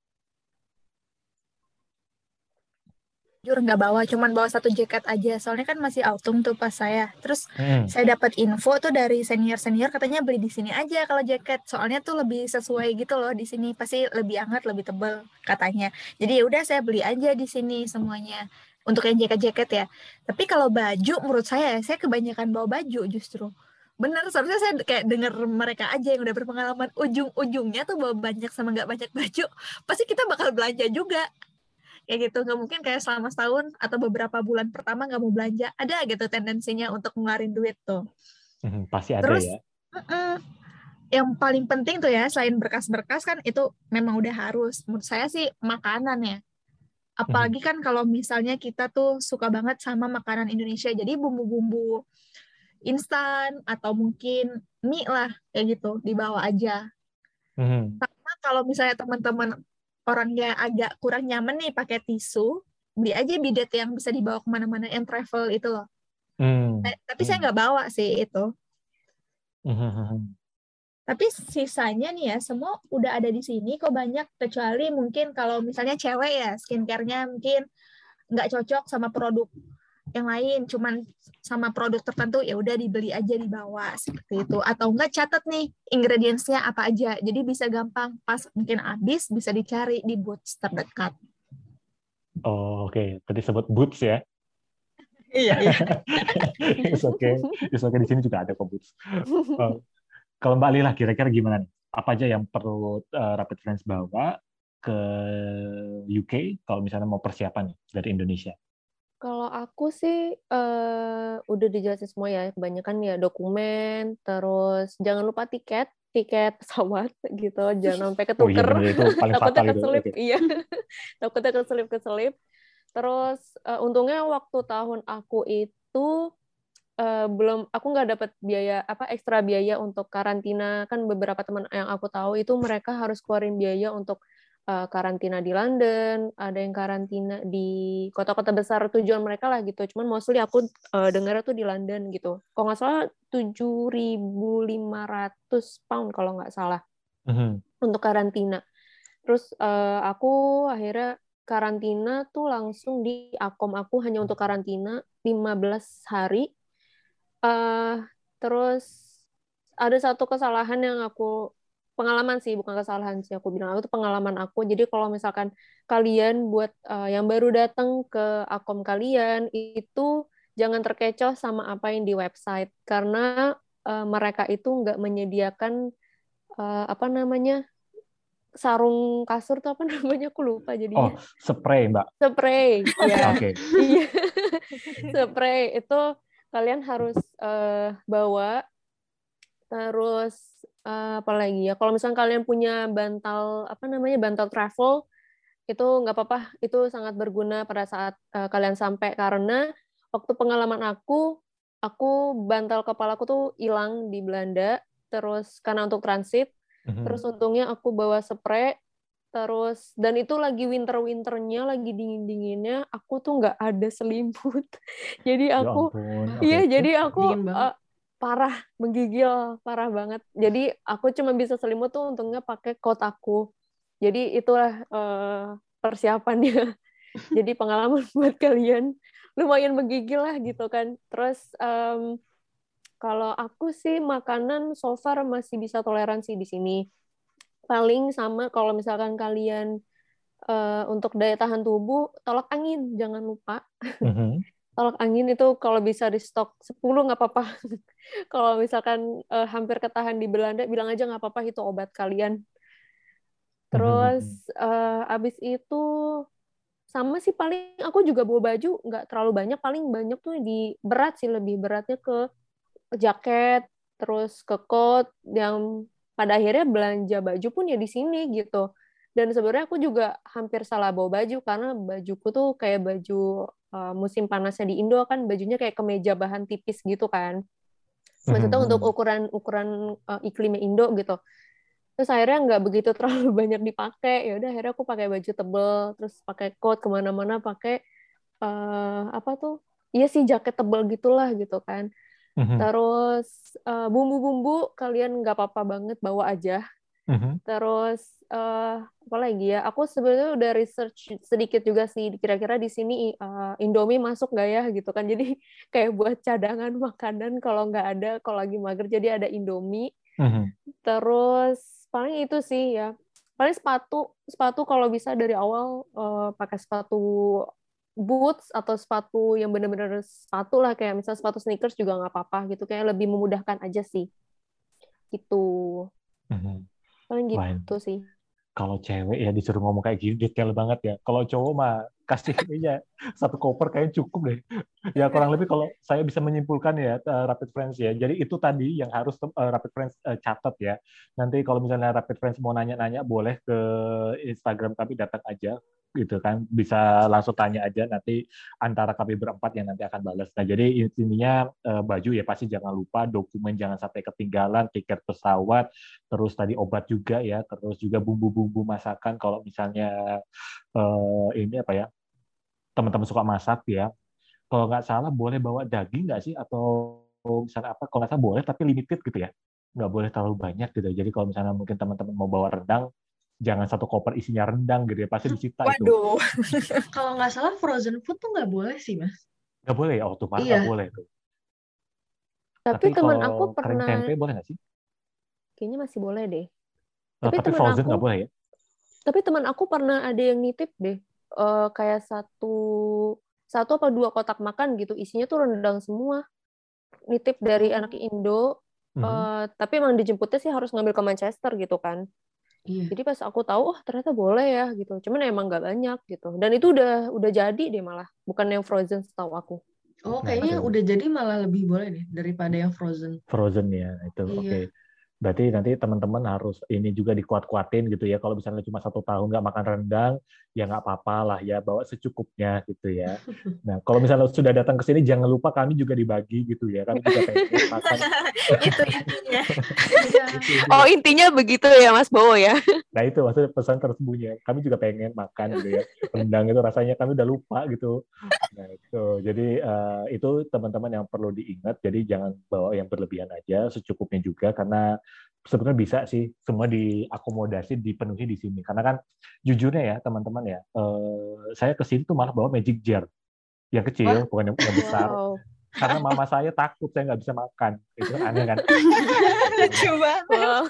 Jujur nggak bawa cuman bawa satu jaket aja. Soalnya kan masih autumn tuh pas saya. Terus hmm. saya dapat info tuh dari senior senior katanya beli di sini aja kalau jaket. Soalnya tuh lebih sesuai gitu loh di sini. Pasti lebih hangat lebih tebal katanya. Jadi ya udah saya beli aja di sini semuanya. Untuk yang jaket-jaket ya. Tapi kalau baju menurut saya saya kebanyakan bawa baju justru. Bener seharusnya saya kayak denger mereka aja yang udah berpengalaman. Ujung-ujungnya tuh bawa banyak sama nggak banyak baju pasti kita bakal belanja juga kayak gitu. Nggak mungkin kayak selama setahun atau beberapa bulan pertama nggak mau belanja. Ada gitu tendensinya untuk ngeluarin duit tuh. Hmm, pasti ada Terus, ya. uh -uh, yang paling penting tuh ya selain berkas-berkas kan itu memang udah harus. Menurut saya sih makanan ya. Apalagi kan kalau misalnya kita tuh suka banget sama makanan Indonesia. Jadi bumbu-bumbu instan atau mungkin mie lah kayak gitu dibawa aja. Hmm. sama kalau misalnya teman-teman orangnya agak kurang nyaman nih pakai tisu, beli aja bidet yang bisa dibawa ke mana-mana yang travel itu loh. Hmm. Eh, tapi hmm. saya nggak bawa sih itu. Hmm. Tapi sisanya nih ya semua udah ada di sini kok banyak kecuali mungkin kalau misalnya cewek ya skincare-nya mungkin nggak cocok sama produk yang lain. Cuman sama produk tertentu ya udah dibeli aja di bawah seperti itu. Atau enggak catat nih ingredientsnya apa aja. Jadi bisa gampang. Pas mungkin habis bisa dicari di boots terdekat. Oh oke. Okay. tadi sebut boots ya? Iya iya. <laughs> Oke okay. oke okay. di sini juga ada kok boots uh, kalau Mbak Lila kira-kira gimana nih? Apa aja yang perlu uh, Rapid Friends bawa ke UK kalau misalnya mau persiapan dari Indonesia kalau aku sih uh, udah dijelasin semua ya, kebanyakan ya dokumen, terus jangan lupa tiket, tiket pesawat <laughs> gitu, jangan sampai ketuker. Oh iya itu paling <laughs> takutnya keselip, iya. <laughs> takutnya keselip keselip. Terus uh, untungnya waktu tahun aku itu uh, belum, aku nggak dapat biaya apa ekstra biaya untuk karantina kan beberapa teman yang aku tahu itu mereka harus keluarin biaya untuk uh, karantina di London, ada yang karantina di kota-kota besar tujuan mereka lah gitu. Cuman mostly aku uh, dengar tuh di London gitu. Kalau nggak salah 7.500 pound kalau nggak salah uh-huh. untuk karantina. Terus uh, aku akhirnya karantina tuh langsung di akom aku hanya untuk karantina 15 hari. Uh, terus ada satu kesalahan yang aku pengalaman sih bukan kesalahan sih. Aku bilang itu pengalaman aku. Jadi kalau misalkan kalian buat uh, yang baru datang ke akom kalian itu jangan terkecoh sama apa yang di website. Karena uh, mereka itu nggak menyediakan uh, apa namanya sarung kasur tuh apa <laughs> namanya aku lupa jadi oh spray mbak. Spray ya iya. <laughs> <laughs> Spray itu kalian harus uh, bawa terus uh, apa lagi ya kalau misalnya kalian punya bantal apa namanya bantal travel itu nggak apa-apa. Itu sangat berguna pada saat uh, kalian sampai. Karena waktu pengalaman aku aku bantal kepalaku tuh hilang di Belanda. Terus karena untuk transit. Mhm. terus untungnya aku bawa spray. Terus dan itu lagi winter winternya lagi dingin dinginnya aku tuh nggak ada selimut. <laughs> Jadi Ya aku iya jadi aku Dingin banget. eh, parah menggigil parah banget. Jadi aku cuma bisa selimut tuh untungnya pakai coat aku. Jadi itulah eh, persiapannya. <laughs> Jadi pengalaman <laughs> buat kalian. Lumayan menggigil lah gitu kan. Terus em, kalau aku sih makanan so far masih bisa toleransi di sini. Paling sama kalau misalkan kalian eh, untuk daya tahan tubuh tolak angin jangan lupa. Mhm. Tolak angin itu kalau bisa di stok 10 nggak apa-apa. <laughs> kalau misalkan eh, hampir ketahan di Belanda, bilang aja nggak apa-apa itu obat kalian. Terus eh, abis itu sama sih paling aku juga bawa baju nggak terlalu banyak, paling banyak tuh di berat sih lebih beratnya ke jaket, terus ke coat yang pada akhirnya belanja baju pun ya di sini gitu. Dan sebenarnya aku juga hampir salah bawa baju karena bajuku tuh kayak baju uh, musim panasnya di Indo kan bajunya kayak kemeja bahan tipis gitu kan. Maksudnya Mhm. untuk ukuran ukuran uh, iklimnya Indo gitu. Terus akhirnya nggak begitu <laughs> terlalu banyak dipakai. Ya udah akhirnya aku pakai baju tebel, terus pakai coat ke mana-mana pakai uh, apa tuh? Iya sih jaket tebel gitulah gitu kan. Mhm. Terus uh, bumbu-bumbu kalian nggak apa-apa banget bawa aja. Mhm. Terus eh apa lagi ya? Aku sebenarnya udah research sedikit juga sih kira-kira di sini eh, Indomie masuk nggak ya gitu kan. Jadi <laughs> kayak buat cadangan makanan kalau nggak ada kalau lagi mager jadi ada Indomie. Mhm. Terus paling itu sih ya. Paling sepatu, sepatu kalau bisa dari awal eh, pakai sepatu boots atau sepatu yang bener-bener sepatu lah kayak misalnya sepatu sneakers juga nggak apa-apa gitu kayak lebih memudahkan aja sih. Gitu. Mhm. Paling Wah, gitu sih. kalau cewek ya disuruh ngomong kayak gini detail banget ya. Kalau cowok mah kasih <laughs> aja satu koper kayaknya cukup deh. Ya kurang lebih kalau saya bisa menyimpulkan ya eh, Rapid Friends ya. Jadi itu tadi yang harus eh, Rapid Friends eh, catat ya. Nanti kalau misalnya Rapid Friends mau nanya-nanya boleh ke Instagram kami datang aja gitu kan. Bisa langsung tanya aja nanti antara kami berempat yang nanti akan balas. Nah, jadi intinya eh, baju ya pasti jangan lupa, dokumen jangan sampai ketinggalan, tiket pesawat, terus tadi obat juga ya, terus juga bumbu-bumbu masakan kalau misalnya eh, ini apa ya teman-teman suka masak ya. Kalau nggak salah boleh bawa daging nggak sih atau misalnya apa? Kalau nggak salah boleh tapi limited gitu ya, nggak boleh terlalu banyak gitu. Jadi kalau misalnya mungkin teman-teman mau bawa rendang, jangan satu koper isinya rendang gitu ya, pasti disita itu. Waduh. <laughs> Kalau nggak salah frozen food tuh nggak boleh sih, Mas. Nggak boleh ya, waktu malah Iya. nggak boleh tuh. Tapi, teman kalau aku kering pernah, tempe boleh nggak sih? kayaknya masih boleh deh. Eh, Tapi tapi teman frozen aku- nggak boleh ya? Tapi teman aku pernah ada yang nitip deh, eh, kayak satu satu apa dua kotak makan gitu, isinya tuh rendang semua. Nitip dari Oh. anak Indo, Mhm. eh, tapi emang dijemputnya sih harus ngambil ke Manchester gitu kan. Iya. Jadi pas aku tahu, oh ternyata boleh ya gitu. Cuman emang nggak banyak gitu. Dan itu udah udah jadi deh malah, bukan yang frozen setahu aku. Oh, Nah, kayaknya itu. udah jadi malah lebih boleh deh daripada yang frozen. Frozen ya, itu Iya. oke. Berarti nanti teman-teman harus ini juga dikuat-kuatin gitu ya. Kalau misalnya cuma satu tahun nggak makan rendang, ya nggak apa-apa lah ya, bawa secukupnya gitu ya. Nah, kalau misalnya sudah datang ke sini, jangan lupa kami juga dibagi gitu ya. Kami juga pengen <laughs> itu intinya. Iya. <laughs> Oh intinya begitu ya Mas Bowo ya? Nah itu maksudnya pesan tersembunyi. Kami juga pengen makan gitu ya. Rendang itu rasanya kami udah lupa gitu. Nah itu. Jadi eh, itu teman-teman yang perlu diingat. Jadi jangan bawa yang berlebihan aja, secukupnya juga karena sebenarnya bisa sih semua diakomodasi dipenuhi di sini. Karena kan jujurnya ya teman-teman ya, eh, saya ke sini tuh malah bawa magic jar yang kecil, bukan yang, yang besar. Wow. Karena mama saya takut saya nggak bisa makan. Itu kan aneh kan. <laughs> Lucu banget. Wow.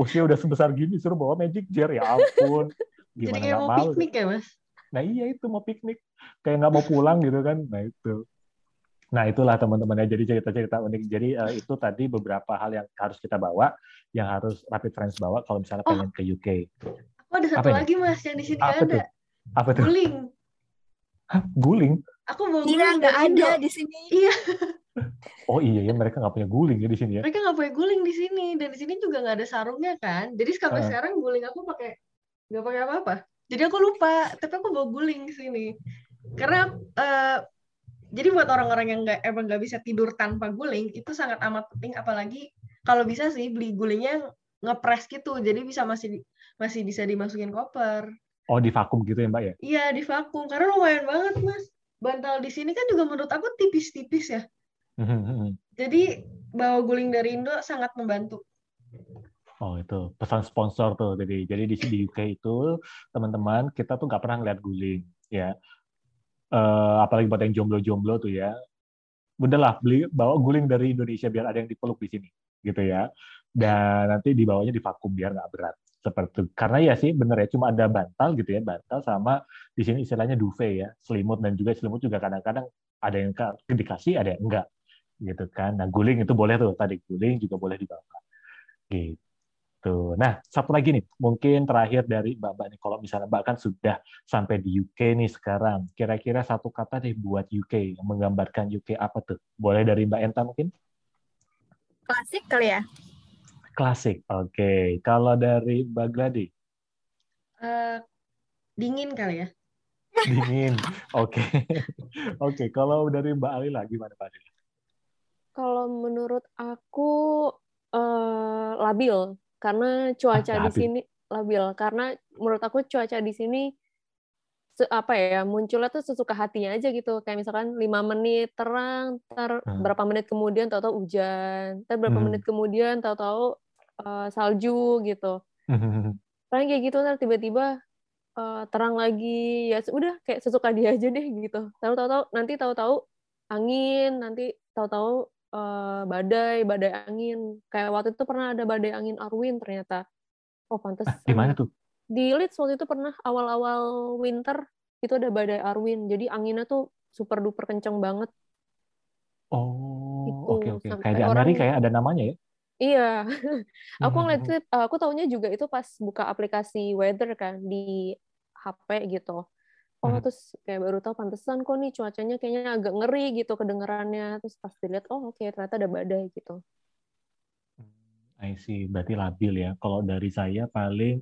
Usia udah sebesar gini suruh bawa magic jar ya ampun. Jadi Gimana kayak nggak mau mau? piknik ya, Mas? Nah iya itu mau piknik, kayak nggak mau pulang gitu kan. Nah itu. Nah itulah teman-teman ya. Jadi cerita-cerita unik. Jadi eh, itu tadi beberapa hal yang harus kita bawa, yang harus Rapid Friends bawa kalau misalnya Oh. pengen ke UK. Aku ada satu Apa ini? lagi, Mas, yang di sini nggak Apa tuh? ada. Apa tuh? Guling. Hah, guling? Aku bawa Iya, guling nggak dari Indo. ada di sini. Iya, Oh iya ya mereka nggak punya guling ya di sini ya. mereka nggak punya guling di sini dan di sini juga nggak ada sarungnya kan. Jadi sampai Heeh. sekarang guling aku pakai nggak pakai apa-apa. Jadi aku lupa, tapi aku bawa guling ke sini. Karena eh, jadi buat orang-orang yang nggak emang nggak bisa tidur tanpa guling itu sangat amat penting. Apalagi kalau bisa sih beli gulingnya ngepres gitu jadi bisa masih masih bisa dimasukin koper. Oh di vakum gitu ya mbak ya? Iya di vakum. Karena lumayan banget mas. Bantal di sini kan juga menurut aku tipis-tipis ya. Jadi bawa guling dari Indo sangat membantu. Oh itu. Pesan sponsor tuh. Jadi jadi di di UK itu teman-teman kita tuh nggak pernah ngeliat guling ya uh, apalagi buat yang jomblo-jomblo tuh ya. Udahlah beli bawa guling dari Indonesia biar ada yang dipeluk di sini gitu ya. Dan nanti dibawanya di vakum biar nggak berat. Seperti karena ya sih bener ya cuma ada bantal gitu ya bantal sama di sini istilahnya duvet ya selimut dan juga selimut juga kadang-kadang ada yang dikasih ada yang enggak gitu kan. Nah guling itu boleh tuh tadi guling juga boleh dibawa. Gitu Tuh. Nah, satu lagi nih, mungkin terakhir dari Mbak-Mbak nih, kalau misalnya Mbak kan sudah sampai di UK nih sekarang, kira-kira satu kata nih buat UK, menggambarkan UK apa tuh? Boleh dari Mbak Enta mungkin? Klasik kali ya? Klasik, oke. Okay. Kalau dari Mbak Gladi? Uh, dingin kali ya? Dingin, <laughs> oke. Okay. oke, okay. kalau dari Mbak Alila, gimana Mbak Alila? Kalau menurut aku uh, labil karena cuaca ah, di sini labil. Karena menurut aku cuaca di sini apa ya munculnya tuh sesuka hatinya aja gitu. Kayak misalkan lima menit terang ter hmm. berapa menit kemudian tahu-tahu hujan. Ter berapa hmm. menit kemudian tahu-tahu uh, salju gitu. <laughs> Paling kayak gitu ntar tiba-tiba uh, terang lagi. Ya udah kayak sesuka dia aja deh gitu. Tahu-tahu nanti tahu-tahu angin nanti tahu-tahu uh, badai, badai angin. Kayak waktu itu pernah ada badai angin Arwin ternyata. Oh, pantas. Ah, di mana tuh? Di Leeds waktu itu pernah awal-awal winter itu ada badai Arwin. Jadi anginnya tuh super duper kenceng banget. Oh, gitu. oke oke. Okay. Kayak di Amerika ya ada namanya ya? Iya. <laughs> aku ngeliat itu, aku taunya juga itu pas buka aplikasi weather kan di HP gitu oh hmm. terus kayak baru tahu pantesan kok nih cuacanya kayaknya agak ngeri gitu kedengarannya. Terus pas dilihat oh oke okay, ternyata ada badai gitu. Hmm, I see. Berarti labil ya. Kalau dari saya paling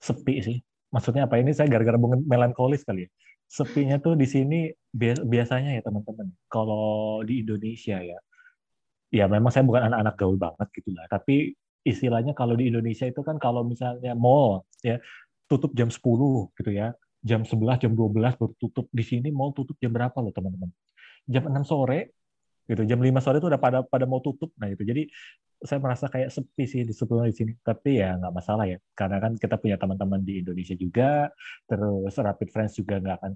sepi sih. Maksudnya apa? Ini saya gara-gara melankolis kali ya. Sepinya tuh di sini biasanya ya teman-teman. Kalau di Indonesia ya ya memang saya bukan anak-anak gaul banget gitu lah. Tapi istilahnya kalau di Indonesia itu kan kalau misalnya mall ya tutup jam 10 gitu ya jam 11, jam 12 baru tutup. Di sini mau tutup jam berapa loh teman-teman? Jam 6 sore, gitu. Jam 5 sore itu udah pada pada mau tutup. Nah itu jadi saya merasa kayak sepi sih di sebelumnya di sini. Tapi ya nggak masalah ya, karena kan kita punya teman-teman di Indonesia juga. Terus Rapid Friends juga nggak akan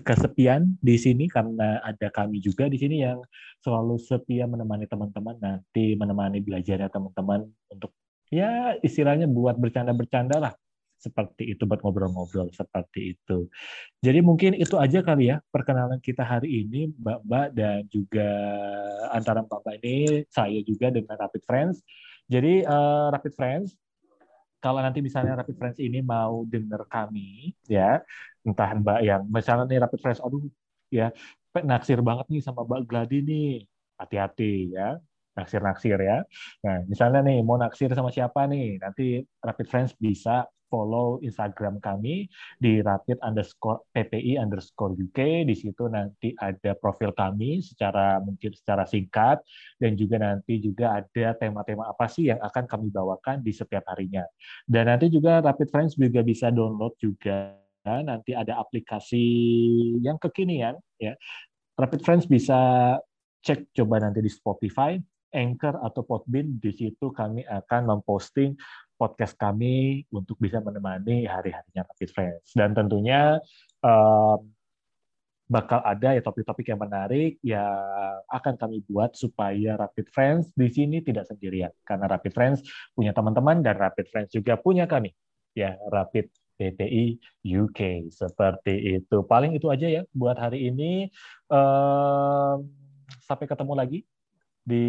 kesepian di sini karena ada kami juga di sini yang selalu setia menemani teman-teman nanti menemani belajarnya teman-teman untuk ya istilahnya buat bercanda-bercanda lah seperti itu buat ngobrol-ngobrol seperti itu. Jadi mungkin itu aja kali ya perkenalan kita hari ini Mbak-mbak dan juga antara Mbak-mbak ini saya juga dengan Rapid Friends. Jadi uh, Rapid Friends kalau nanti misalnya Rapid Friends ini mau dengar kami ya entah Mbak yang misalnya nih Rapid Friends aduh ya naksir banget nih sama Mbak Gladi nih hati-hati ya naksir-naksir ya. Nah, misalnya nih mau naksir sama siapa nih, nanti Rapid Friends bisa follow Instagram kami di rapid underscore ppi underscore UK. Di situ nanti ada profil kami secara mungkin secara singkat dan juga nanti juga ada tema-tema apa sih yang akan kami bawakan di setiap harinya. Dan nanti juga Rapid Friends juga bisa download juga nanti ada aplikasi yang kekinian ya. Rapid Friends bisa cek coba nanti di Spotify, Anchor atau Podbean di situ kami akan memposting podcast kami untuk bisa menemani hari-harinya Rapid Friends. Dan tentunya um, bakal ada ya topik-topik yang menarik yang akan kami buat supaya Rapid Friends di sini tidak sendirian. Karena Rapid Friends punya teman-teman dan Rapid Friends juga punya kami. Ya, Rapid PPI UK. Seperti itu. Paling itu aja ya buat hari ini. Sampai ketemu lagi di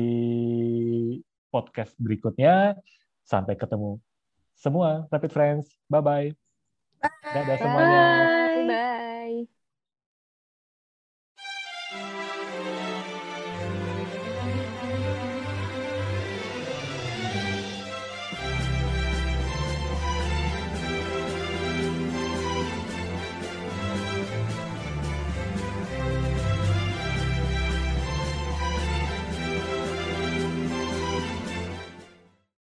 podcast berikutnya. Sampai ketemu semua Rapid Friends. Bye-bye. Bye. Dadah semuanya. Bye. Bye.